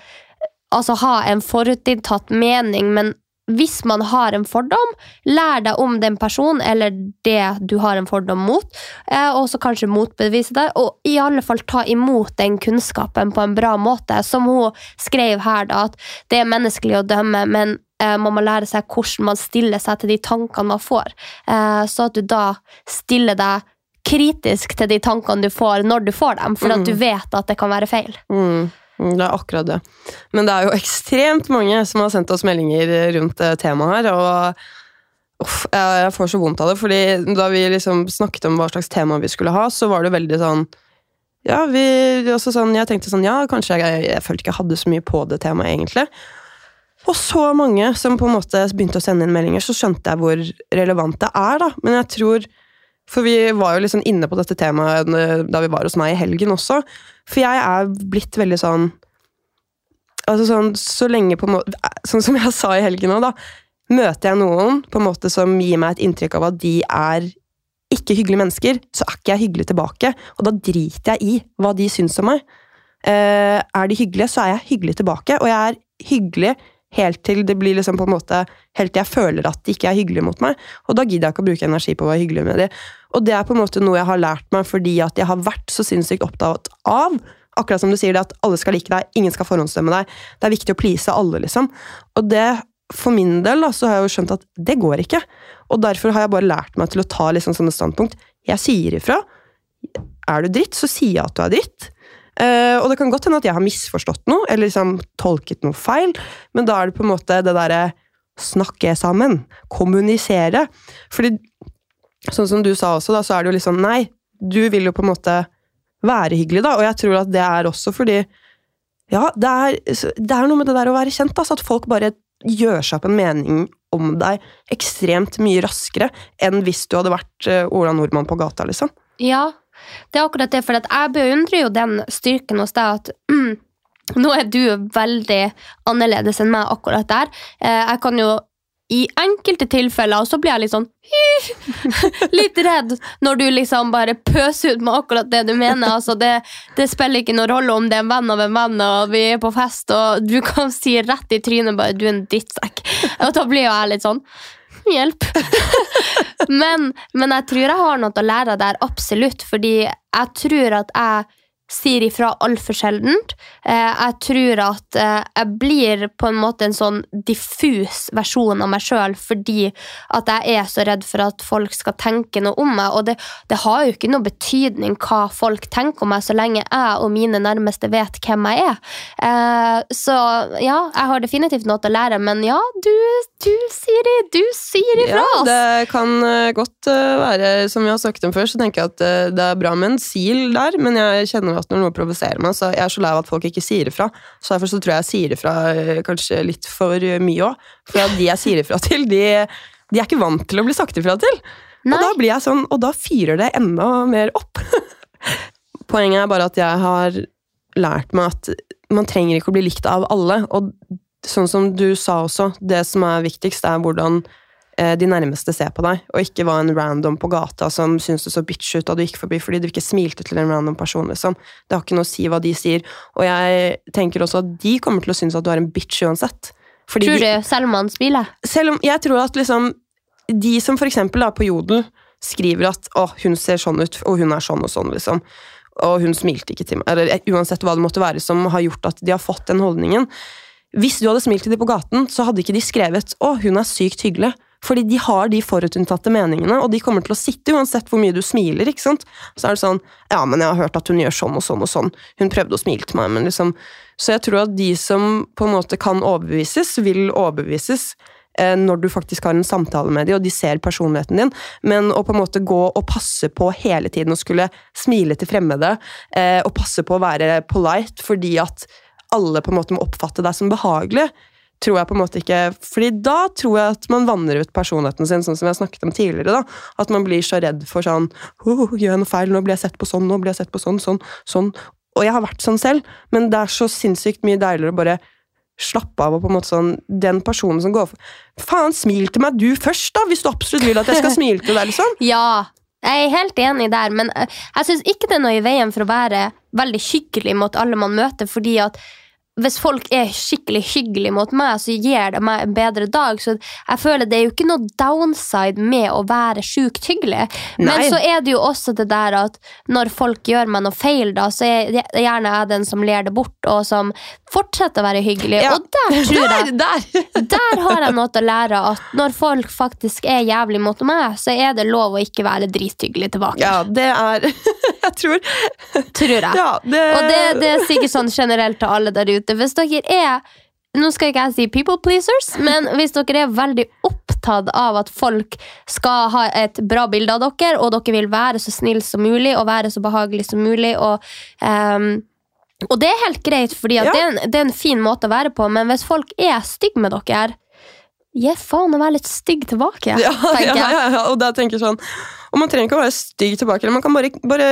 altså, ha en forutinntatt mening, men hvis man har en fordom, lær deg om den personen eller det du har en fordom mot, eh, og så kanskje motbevise det, og i alle fall ta imot den kunnskapen på en bra måte. Som hun skrev her, da, at det er menneskelig å dømme, men eh, man må lære seg hvordan man stiller seg til de tankene man får, eh, så at du da stiller deg kritisk til de tankene du får når du får dem, for at du mm. vet at det kan være feil. Mm. Mm, det er akkurat det. Men det er jo ekstremt mange som har sendt oss meldinger rundt temaet her. og uff, Jeg får så vondt av det, fordi da vi liksom snakket om hva slags tema vi skulle ha, så var det veldig sånn ja, vi, sånn, jeg tenkte sånn, ja, kanskje jeg, jeg følte ikke jeg hadde så mye på det temaet, egentlig. Og så mange som på en måte begynte å sende inn meldinger, så skjønte jeg hvor relevant det er. da. Men jeg tror For vi var jo liksom inne på dette temaet da vi var hos meg i helgen også. For jeg er blitt veldig sånn Altså sånn, så lenge på en måte Sånn som jeg sa i helgen òg, da. Møter jeg noen på en måte som gir meg et inntrykk av at de er ikke hyggelige mennesker, så er ikke jeg hyggelig tilbake. Og da driter jeg i hva de syns om meg. Eh, er de hyggelige, så er jeg hyggelig tilbake. Og jeg er hyggelig helt til det blir liksom på en måte Helt til jeg føler at de ikke er hyggelige mot meg. Og da gidder jeg ikke å bruke energi på å være hyggelig med dem. Og det er på en måte noe jeg har lært meg fordi at jeg har vært så sinnssykt opptatt av Akkurat som du sier det at alle skal like deg, ingen skal forhåndsdømme deg. Det er viktig å please alle, liksom. Og det, for min del, da, så har jeg jo skjønt at det går ikke. Og derfor har jeg bare lært meg til å ta liksom sånne standpunkt. Jeg sier ifra. Er du dritt, så sier jeg at du er dritt. Uh, og det kan godt hende at jeg har misforstått noe, eller liksom tolket noe feil, men da er det på en måte det derre snakke sammen, kommunisere. Fordi, sånn som du sa også, da, så er det jo liksom Nei, du vil jo på en måte være hyggelig, da. Og jeg tror at det er også fordi Ja, det er, det er noe med det der å være kjent, altså at folk bare gjør seg opp en mening om deg ekstremt mye raskere enn hvis du hadde vært uh, Ola Nordmann på gata, liksom. Ja, det er akkurat det, for jeg beundrer jo den styrken hos deg at mm, *clears throat* nå er du veldig annerledes enn meg akkurat der. Eh, jeg kan jo i enkelte tilfeller, og så blir jeg litt sånn *laughs* Litt redd når du liksom bare pøser ut med akkurat det du mener. Altså det, det, spiller ikke noen rolle om det er en venn av en venn, og vi er på fest, og du kan si rett i trynet bare 'du er en drittsekk'. *laughs* Og da blir jo jeg litt sånn Hjelp! *laughs* men, men jeg tror jeg har noe å lære der, absolutt, fordi jeg tror at jeg sier ifra altfor sjeldent. Eh, jeg tror at eh, jeg blir på en måte en sånn diffus versjon av meg sjøl fordi at jeg er så redd for at folk skal tenke noe om meg. Og det, det, har jo ikke noe betydning hva folk tenker om meg, så lenge jeg og mine nærmeste vet hvem jeg er. Eh, så ja, jeg har definitivt noe å lære, men ja, du, du Siri, du sier ifra! Ja, det kan godt være, som vi har snakket om før, så tenker jeg at det er bra med en sil der, men jeg kjenner godt når noe provoserer meg, så jeg er så lei av at folk ikke sier ifra. Så derfor så tror jeg jeg sier ifra eh, kanskje litt for mye òg. For de jeg sier ifra til, de, de er ikke vant til å bli sagt ifra til. Og da blir jeg sånn, og da fyrer det enda mer opp. *laughs* Poenget er bare at jeg har lært meg at man trenger ikke å bli likt av alle. Og sånn som du sa også, det som er viktigst, er hvordan eh, de nærmeste ser på deg, og ikke var en random på gata som syntes det så bitch ut da du gikk forbi fordi du ikke smilte til en random person. liksom. Det har ikke noe å si hva de sier. Og jeg tenker også at de kommer til å synes at du er en bitch uansett. Fordi Tror de, du selv om han smiler? selv om jeg tror at liksom De som for eksempel da på Jodel skriver at å, hun ser sånn ut, og hun er sånn og sånn, liksom. Og hun smilte ikke til meg. Eller eh, uansett hva det måtte være som har gjort at de har fått den holdningen. Hvis du hadde smilt til dem på gaten, så hadde ikke de skrevet 'Å, hun er sykt hyggelig'. Fordi de har de forutinntatte meningene, og de kommer til å sitte uansett hvor mye du smiler. ikke sant? Så er det sånn 'Ja, men jeg har hørt at hun gjør sånn og sånn og sånn'. Hun prøvde å smile til meg, men liksom Så jeg tror at de som på en måte kan overbevises, vil overbevises eh, når du faktisk har en samtale med dem, og de ser personligheten din. Men å på en måte gå og passe på hele tiden og skulle smile til fremmede, eh, og passe på å være polite fordi at alle på en måte må oppfatte deg som behagelig, tror jeg på en måte ikke fordi da tror jeg at man vanner ut personligheten sin, sånn som vi har snakket om tidligere. da, At man blir så redd for sånn oh, 'Gjør jeg noe feil? Nå blir jeg sett på sånn, nå blir jeg sett på sånn, sånn, sånn'. Og jeg har vært sånn selv, men det er så sinnssykt mye deiligere å bare slappe av og på en måte sånn Den personen som går for Faen, smil til meg du først, da! Hvis du absolutt vil at jeg skal smile til deg, liksom. *laughs* Ja, jeg er helt enig der, men eh, jeg syns ikke det er noe i veien for å være veldig hyggelig mot alle man møter, fordi at hvis folk er skikkelig hyggelige mot meg, så gir det meg en bedre dag. Så jeg føler det er jo ikke noe downside med å være sjukt hyggelig. Men så er det jo også det der at når folk gjør meg noe feil, da, så er jeg gjerne jeg den som ler det bort, og som fortsetter å være hyggelig. Ja. Og der tror *laughs* jeg Der! der. *laughs* der har jeg noe å lære at når folk faktisk er jævlig mot meg, så er det lov å ikke være drithyggelig tilbake. Ja, det er *laughs* Jeg tror Tror jeg. Ja, det, Og det, det er sikkert sånn generelt til alle der ute. Hvis dere er nå skal ikke jeg si people pleasers, men hvis dere er veldig opptatt av at folk skal ha et bra bilde av dere, og dere vil være så snill som mulig og være så behagelig som mulig, og, um, og det er helt greit, fordi Ja. det, det er en fin måte å være på, men hvis folk er stygge med dere, gi faen å være litt stygg tilbake, ja, *laughs* ja, ja, og da tenker jeg sånn Og man trenger ikke å være stygg tilbake. eller Man kan bare, bare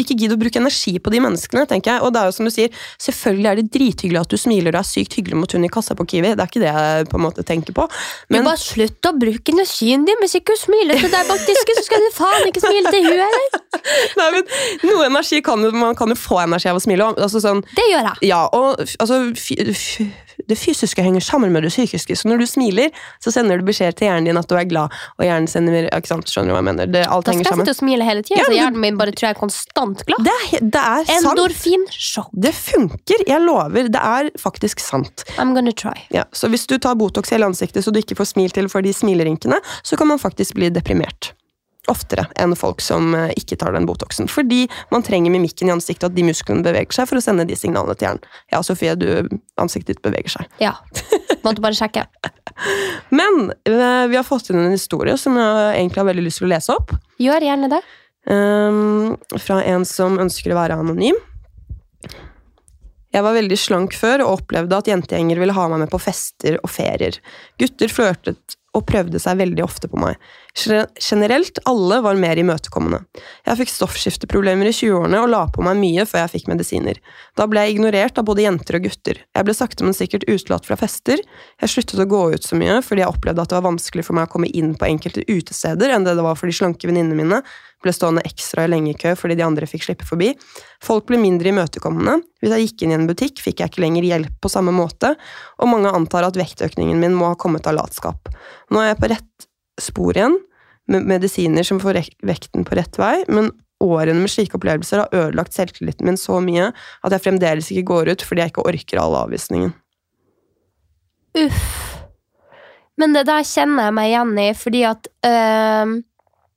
ikke gidde å bruke energi på de menneskene. tenker jeg. Og det er jo som du sier, Selvfølgelig er det drithyggelig at du smiler og er sykt hyggelig mot hun i kassa på Kiwi. Det er ikke det jeg på en måte tenker på. Men Men bare slutt å bruke energien din hvis ikke hun smiler til deg bak disken, så skal du faen ikke smile til hun heller. *laughs* Nei, men noe energi kan jo, man kan jo få energi av å smile. Altså sånn, Det gjør jeg. ja, og altså, det fysiske henger sammen med det psykiske, så når du smiler, så sender du beskjed til hjernen din at du er glad, og hjernen sender ikke sant, Skjønner du hva jeg mener? Det, alt Da henger skal jeg sitte og smile hele tiden, Ja, så hjernen min bare tror jeg er konstant glad. Det er, det er sant. Endorfinsjokk. Det funker, jeg lover. Det er faktisk sant. I'm gonna try. Ja, så hvis du tar Botox i hele ansiktet så du ikke får smil til for de smilerinkene, så kan man faktisk bli deprimert. Oftere enn folk som eh, ikke tar den Botoxen. Fordi man trenger mimikken i ansiktet, og at de musklene beveger seg for å sende de signalene til hjernen. Ja, Sofie, du, ansiktet ditt beveger seg. Ja. Måtte bare sjekke. *laughs* Men eh, vi har fått inn en historie som jeg egentlig har veldig lyst til å lese opp. Gjør gjerne det. Um, fra en som ønsker å være anonym. Jeg var veldig slank før og opplevde at jentegjenger ville ha meg med på fester og ferier. Gutter flørtet og prøvde seg veldig ofte på meg. Generelt alle var mer imøtekommende. Jeg fikk stoffskifteproblemer i 20-årene og la på meg mye før jeg fikk medisiner. Da ble jeg ignorert av både jenter og gutter. Jeg ble sakte, men sikkert utelatt fra fester. Jeg sluttet å gå ut så mye fordi jeg opplevde at det var vanskelig for meg å komme inn på enkelte utesteder enn det det var for de slanke venninnene mine. Ble stående ekstra lenge i kø fordi de andre fikk slippe forbi. Folk ble mindre imøtekommende. Hvis jeg gikk inn i en butikk, fikk jeg ikke lenger hjelp på samme måte, og mange antar at vektøkningen min må ha kommet av latskap. Nå er jeg på rett spor igjen, med medisiner som får vekten på rett vei, men årene med slike opplevelser har ødelagt selvtilliten min så mye at jeg fremdeles ikke går ut fordi jeg ikke orker all avvisningen. Uff. Men det der kjenner jeg meg igjen i, fordi at øhm,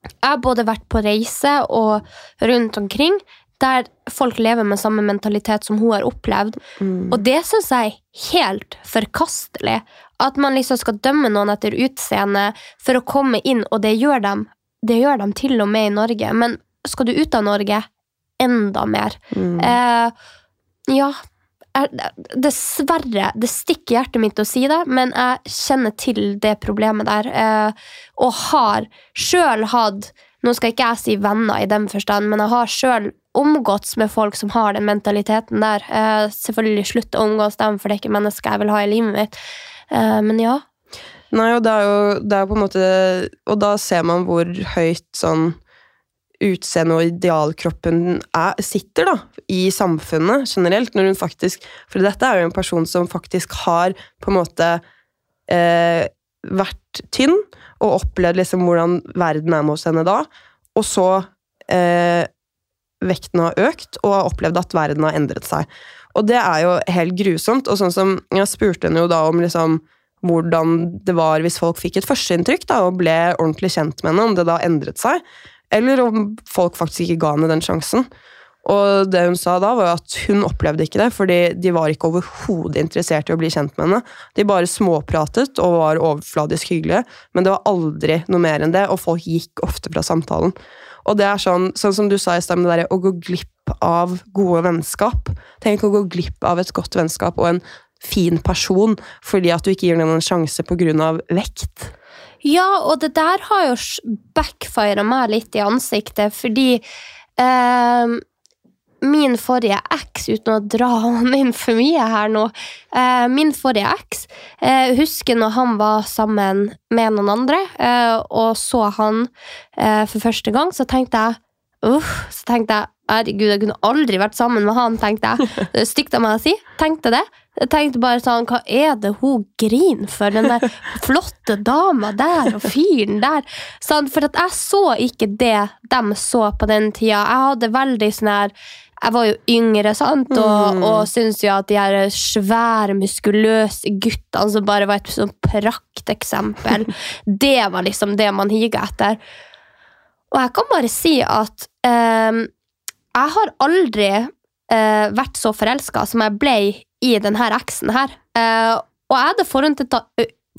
jeg har både vært på reise og rundt omkring der folk lever med samme mentalitet som hun har opplevd. Og det syns jeg er helt forkastelig. At man liksom skal dømme noen etter utseende for å komme inn, og det gjør dem, det gjør dem til og med i Norge. Men skal du ut av Norge, enda mer. Eh, ja jeg, Dessverre, det stikker hjertet mitt å si det, men jeg kjenner til det problemet der. Eh, og har sjøl hatt Nå skal ikke jeg si venner i den forstand, men jeg har sjøl omgåtts med folk som har den mentaliteten der. Eh, selvfølgelig slutt å omgås dem, for det er ikke mennesker jeg vil ha i livet mitt. Eh, men ja. Nei, og det er jo det er på en måte Og da ser man hvor høyt sånn utseendet og idealkroppen er, sitter da, i samfunnet generelt. når hun faktisk, For dette er jo en person som faktisk har på en måte eh, vært tynn, og opplevd liksom hvordan verden er med hos henne da. Og så eh, vekten har økt, og har opplevd at verden har endret seg. Og det er jo helt grusomt. Og sånn som Jeg spurte henne jo da om liksom hvordan det var hvis folk fikk et førsteinntrykk da, og ble ordentlig kjent med henne, om det da endret seg. Eller om folk faktisk ikke ga henne den sjansen. Og det hun sa da, var at hun opplevde ikke det, fordi de var ikke overhodet interessert i å bli kjent med henne. De bare småpratet og var overfladisk hyggelige, men det var aldri noe mer enn det, og folk gikk ofte fra samtalen. Og det er sånn, sånn som du sa i stad, det derre å gå glipp av gode vennskap. Tenk å gå glipp av et godt vennskap og en fin person fordi at du ikke gir den en sjanse av vekt. Ja, og det der har jo backfira meg litt i ansiktet, fordi eh, min forrige eks, uten å dra *laughs* han inn for mye her nå eh, Min forrige eks eh, husker når han var sammen med noen andre, eh, og så han eh, for første gang, så tenkte jeg Uh, så tenkte jeg herregud, jeg kunne aldri vært sammen med han, tenkte jeg. *laughs* Stygt av meg å si. Tenkte det. Jeg tenkte bare sånn, hva er det hun griner for, den der *laughs* flotte dama der og fyren der? Sånn, for at jeg så ikke det de så på den tida. Jeg hadde veldig sånn her jeg var jo yngre sant? og, mm. og syntes jo at de her svære, muskuløse guttene som bare var et sånn prakteksempel, *laughs* det var liksom det man higa etter. Og jeg kan bare si at eh, jeg har aldri eh, vært så forelska som jeg ble i denne eksen her. Eh, og jeg hadde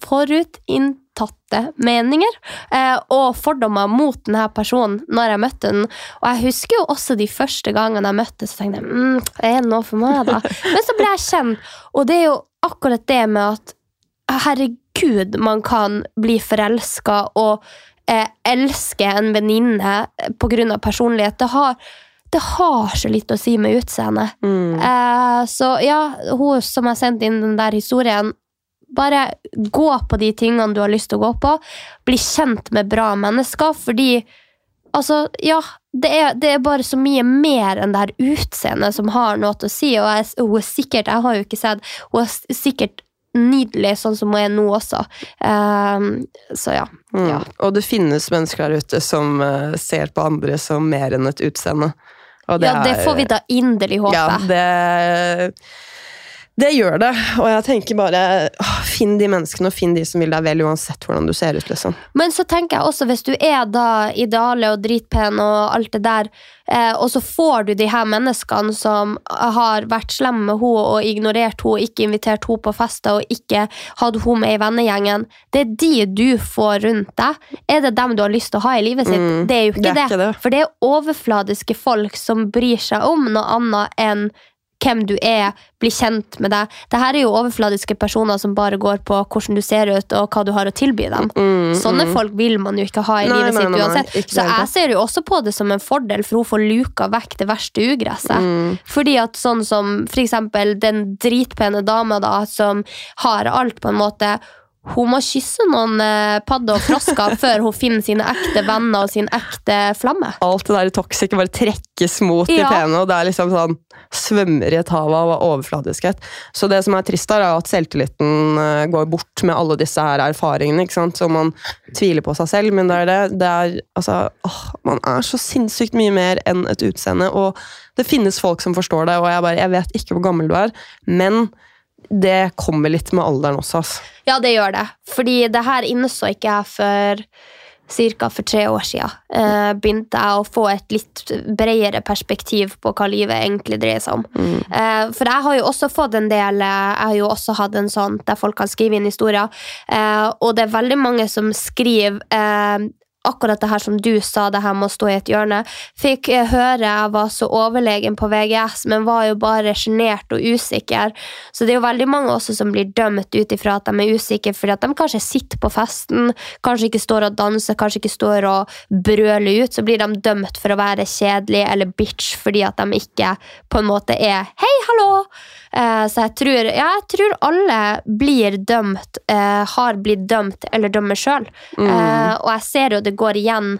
forutinntatte meninger eh, og fordommer mot denne personen når jeg møtte den. Og jeg husker jo også de første gangene jeg møtte så tenkte jeg mm, er det noe for meg, da? *laughs* Men så ble jeg kjent, og det er jo akkurat det med at herregud, man kan bli forelska og eh, elske en venninne pga. personlighet. Det har det har så litt å si med utseendet. Mm. Eh, så ja, hun som har sendt inn den der historien Bare gå på de tingene du har lyst til å gå på. Bli kjent med bra mennesker, fordi Altså, ja, det er, det er, bare så mye mer enn det her utseendet som har noe til å si. Og jeg, hun er sikkert Jeg har jo ikke sett Hun er sikkert nydelig sånn som hun er nå også. Um, så ja. Mm. ja. Og det finnes mennesker der ute som uh, ser på andre som mer enn et utseende. Det ja, det får vi da inderlig håpe. Ja, det, det gjør det. Og jeg tenker bare Finn de menneskene, og finn de som vil deg vel, uansett hvordan du ser ut. liksom. Men så tenker jeg også, hvis du er da ideale og dritpen og alt det der, eh, og så får du de her menneskene som har vært slemme med henne og ignorert henne, ikke invitert henne på fester og ikke hatt henne med i vennegjengen, det er de du får rundt deg. Er det dem du har lyst til å ha i livet sitt? Mm, det er jo ikke det, det. det. For det er overfladiske folk som bryr seg om noe annet enn hvem du er, bli kjent med deg. Dette er jo overfladiske personer som bare går på hvordan du ser ut og hva du har å tilby dem. Mm, Sånne mm. folk vil man jo ikke ha i nei, livet nei, sitt nei, uansett. Så jeg ser jo også på det som en fordel, for hun får luka vekk det verste ugresset. Mm. Fordi at sånn som for eksempel den dritpene dama da, som har alt, på en måte hun må kysse noen eh, padder og frosker *laughs* før hun finner sine ekte venner og sin ekte flamme. Alt det der toxic bare trekkes mot ja. de pene, og det er liksom sånn svømmer i et hav av overfladiskhet. Så det som er trist, er at selvtilliten eh, går bort med alle disse her erfaringene. ikke sant? Så man tviler på seg selv, men det er det. det er, altså, åh, man er så sinnssykt mye mer enn et utseende, og det finnes folk som forstår det, og jeg, bare, jeg vet ikke hvor gammel du er, men det kommer litt med alderen også. Altså. Ja, det gjør det. Fordi det her innså ikke jeg for ca. for tre år siden. Eh, begynte jeg å få et litt bredere perspektiv på hva livet egentlig dreier seg om. Mm. Eh, for jeg har jo også fått en del eh, Jeg har jo også hatt en sånn der folk kan skrive inn historier, eh, og det er veldig mange som skriver eh, akkurat det her som du sa, det her med å stå i et hjørne. Fikk eh, høre jeg var så overlegen på VGS, men var jo bare sjenert og usikker. Så det er jo veldig mange også som blir dømt ut ifra at de er usikre fordi at de kanskje sitter på festen, kanskje ikke står og danser, kanskje ikke står og brøler ut. Så blir de dømt for å være kjedelig eller bitch fordi at de ikke på en måte er hei, hallo! Eh, så jeg tror, ja, jeg tror alle blir dømt, eh, har blitt dømt eller dømmer sjøl. Mm. og jeg ser jo det går igjen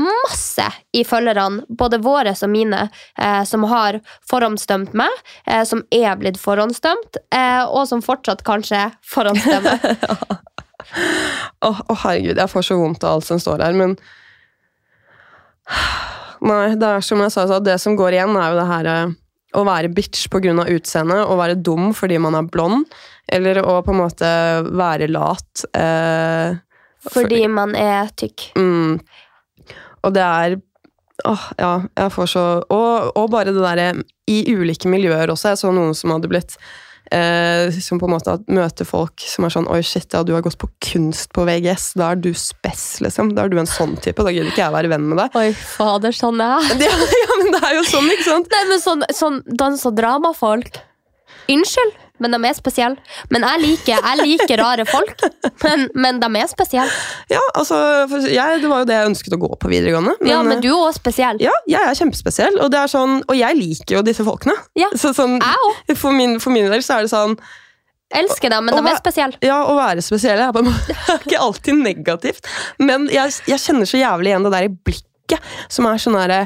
masse i følgerne, både våre og mine, eh, som har forhåndsdømt meg, eh, som er blitt forhåndsdømt, eh, og som fortsatt kanskje forhåndsdømmer. *laughs* Å, å, herregud, jeg får så vondt av alt som står her, men *sighs* Nei, det er som jeg sa, det som går igjen, er jo det her eh, å være bitch pga. utseendet, å være dum fordi man er blond, eller å på en måte være lat. Eh, Fordi man er tykk. Mm. Og det er Åh, ja, jeg får så og, og bare det derre I ulike miljøer også. Jeg så noen som hadde blitt eh, Som på en måte møter folk som er sånn Oi, shit, ja, du har gått på kunst på VGS. Da er du spess, liksom. Da er du en sånn type. Da gidder ikke jeg være venn med deg. Oi, fader, sånn er jeg. *laughs* Ja, ja, men det er jo sånn, ikke sant? Nei, men sånn, sånn dans- og dramafolk Unnskyld, men de er spesielle. Men jeg liker, jeg liker rare folk, men, men de er spesielle. Ja, altså, jeg, Det var jo det jeg ønsket å gå på videregående. ja, men eh, du er også spesiell. Ja, jeg er kjempespesiell, og, det er sånn, og jeg liker jo disse folkene. Ja, Så, sånn, Jeg òg. for, min, for min del så er det sånn Elsker dem, men de er spesielle. Ja, å være spesiell *laughs* er ikke alltid negativt, men jeg, jeg kjenner så jævlig igjen det der i blikket, som er sånn derre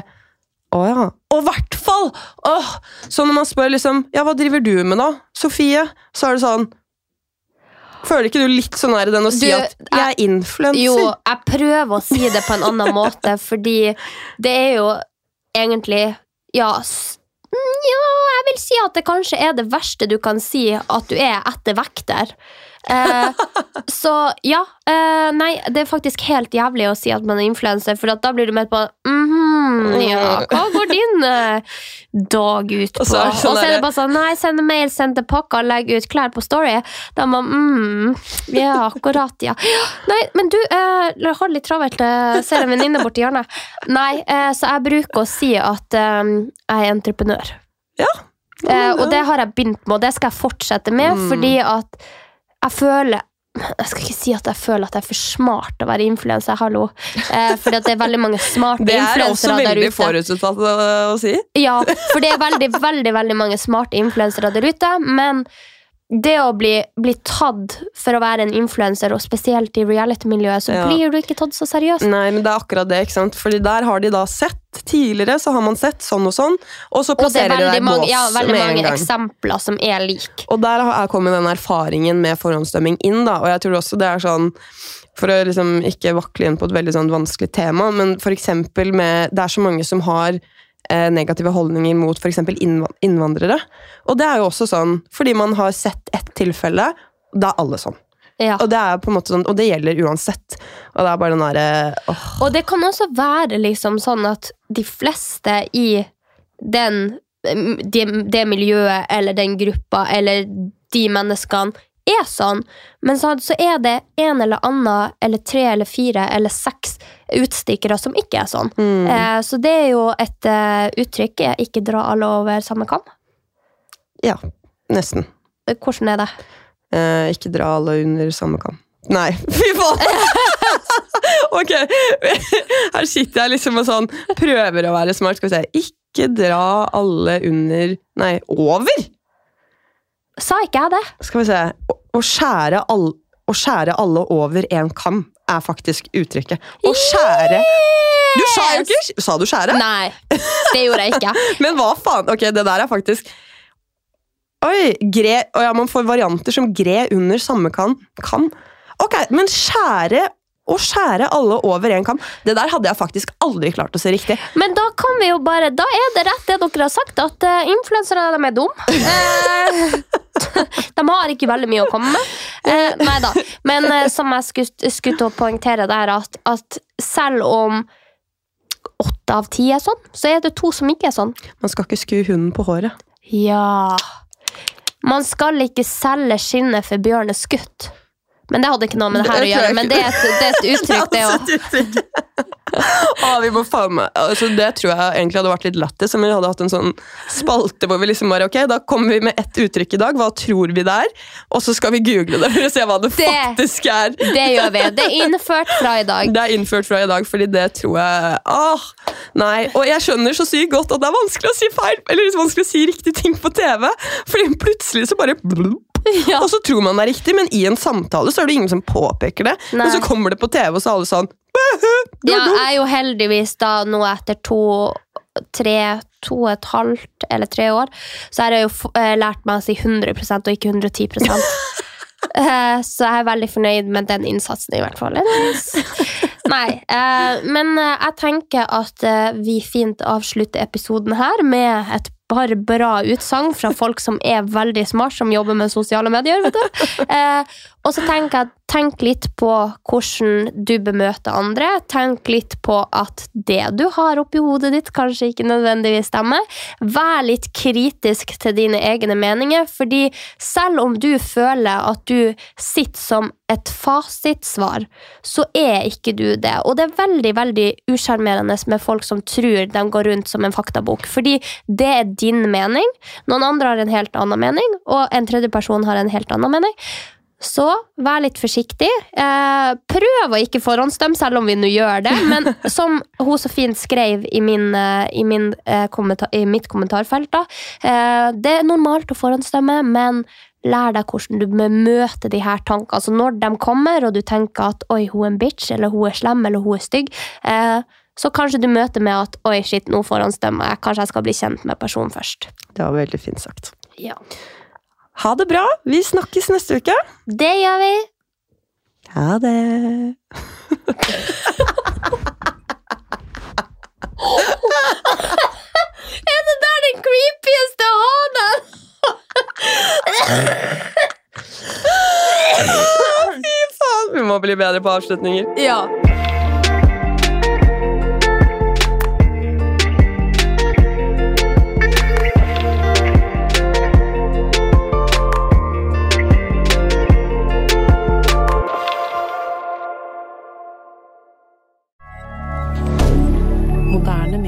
Å ja. Og i hvert fall! Oh, Så når man spør liksom Ja, hva driver du med, da, Sofie? Så er det sånn Føler ikke du litt sånn her den å si Du, at jeg er influenser? Jo, jeg prøver å si det på en annen måte, *laughs* fordi det er jo egentlig Ja, mm, ja jeg vil si at det kanskje er det verste du kan si, at du er etter vekter. Eh, så ja. Eh, nei, det er faktisk helt jævlig å si at man er influenser, for at da blir du med på mhm, ja, hva går din eh, dag ut på? Og så er sånn Og så er det bare sånn Nei, send mail, send til pakka, legg ut klær på Story. Da man mm, Ja, akkurat, ja. Nei, men du, eh, hold litt travelt. eh, ser en venninne borti hjørnet. Nei, eh, så jeg bruker å si at eh, jeg er entreprenør. Ja. Og det har jeg begynt med, og det skal jeg fortsette med, Mm. fordi at jeg føler jeg skal ikke si at jeg føler at jeg er for smart til å være influenser. hallo. Eh, fordi at det er veldig mange smarte influensere der ute. Det er også veldig forutsatt å, å si. Ja, for det er veldig, veldig, veldig mange smarte influensere der ute, men det å bli, bli tatt for å være en influenser, og spesielt i reality-miljøet, så Ja. blir du ikke tatt så seriøst. Nei, men det er akkurat det, ikke sant? Fordi der har de da sett Tidligere så har man sett sånn og sånn, og så Og det er plasserer de deg veldig i mange, bås ja, veldig med en mange gang. eksempler som er like. Og der har kommet den erfaringen med forhåndsdømming inn, da. Og jeg tror også det er sånn For å liksom ikke vakle inn på et veldig sånn vanskelig tema, men eksempel med Det er så mange som har negative holdninger mot f.eks. innvandrere. Og det er jo også sånn fordi man har sett ett tilfelle. Da er alle sånn. Ja. Og det er på en måte sånn, og det gjelder uansett. Og det er bare den derre åh, Og det kan også være liksom sånn at de fleste i den, det, det miljøet eller den gruppa eller de menneskene er sånn, men så, så er det en eller annen eller tre eller fire eller seks utstikkere som ikke er sånn. mm. Eh, så det er jo et uh, uttrykk. Ikke dra alle over samme kam. Ja, nesten. Eh, Hvordan er det? Eh, ikke dra alle under samme kam. Nei, *laughs* fy faen! *laughs* ok, her sitter jeg liksom og sånn prøver å være smart. Skal vi se. Ikke dra alle under Nei, over! Sa ikke jeg det? Skal vi se. Å, skjære, all, å skjære alle over én kam er faktisk uttrykket. Å skjære Du sa jo ikke Sa du skjære? Nei, det gjorde jeg ikke. *laughs* Men hva faen? Ok, det der er faktisk Oi, gre Å ja, man får varianter som gre under samme kan. Kam. Ok, men skjære å skjære alle over én kam, det der hadde jeg faktisk aldri klart å se riktig. Men da kan vi jo bare Da er det rett det dere har sagt, at uh, influensere de er dumme. *laughs* De har ikke veldig mye å komme med. Eh, nei da. Men eh, som jeg skulle, skulle poengtere der, at, at selv om åtte av ti er sånn, så er det to som ikke er sånn. Man skal ikke skue hunden på håret. Ja Man skal ikke selge skinnet for bjørn er skutt. Men det hadde ikke noe med det her å Det gjøre. Men det er et, det er et uttrykk, det *laughs* òg. Å, *laughs* vi må faen meg altså, Det tror jeg egentlig hadde vært litt lættis om vi hadde hatt en sånn spalte hvor vi liksom bare Ok, da kommer vi med ett uttrykk i dag. Hva tror vi det er? Og så skal vi google det for å se hva det, Det- faktisk er. Det gjør vi. Det er innført fra i dag. Det er innført fra i dag, fordi det tror jeg Åh, Nei. Og jeg skjønner så sykt godt at det er vanskelig å si feil, eller liksom vanskelig å si riktige ting på TV. Fordi plutselig så bare Ja. Og så tror man det er riktig, men i en samtale så er det ingen som påpeker det. Nei. Men så kommer det på TV, og så er alle sånn «Bæhø, du Ja, jeg er jo heldigvis da nå etter to tre, to og et halvt eller tre år, så har jeg jo eh, lært meg å si 100 og ikke 110 *laughs* Eh, Så jeg er veldig fornøyd med den innsatsen, i hvert fall. Nei, eh, men jeg tenker at vi fint avslutter episoden her med et par bra utsagn fra folk som er veldig smart, som jobber med sosiale medier. vet du. Og så tenker jeg, tenk litt på hvordan du bemøter andre. Tenk litt på at det du har oppi hodet ditt, kanskje ikke nødvendigvis stemmer. Vær litt kritisk til dine egne meninger, fordi selv om du føler at du sitter som et fasitsvar, så er ikke du det. Og det er veldig veldig usjarmerende med folk som tror de går rundt som en faktabok, fordi det er din mening. Noen andre har en helt annen mening, og en tredje person har en helt annen mening. Så vær litt forsiktig. Eh, prøv å ikke forhåndsdømme, selv om vi nå gjør det. Men *laughs* som hun så fint skrev i, min, eh, i, min, eh, kommentar, i mitt kommentarfelt, da. Eh, det er normalt å forhåndsdømme, men lær deg hvordan du møter de her tankene. Altså når de kommer, og du tenker at oi, hun er en bitch, eller hun er slem, eller hun er stygg. Eh, så kanskje du møter med at oi, shit, nå forhåndsdømmer jeg. Kanskje jeg skal bli kjent med personen først. Det var veldig fint sagt. Ja. Ha det bra. Vi snakkes neste uke. Det gjør vi. Ha det. Er det der den creepieste hanen? Fy faen! Vi må bli bedre på avslutninger. Ja.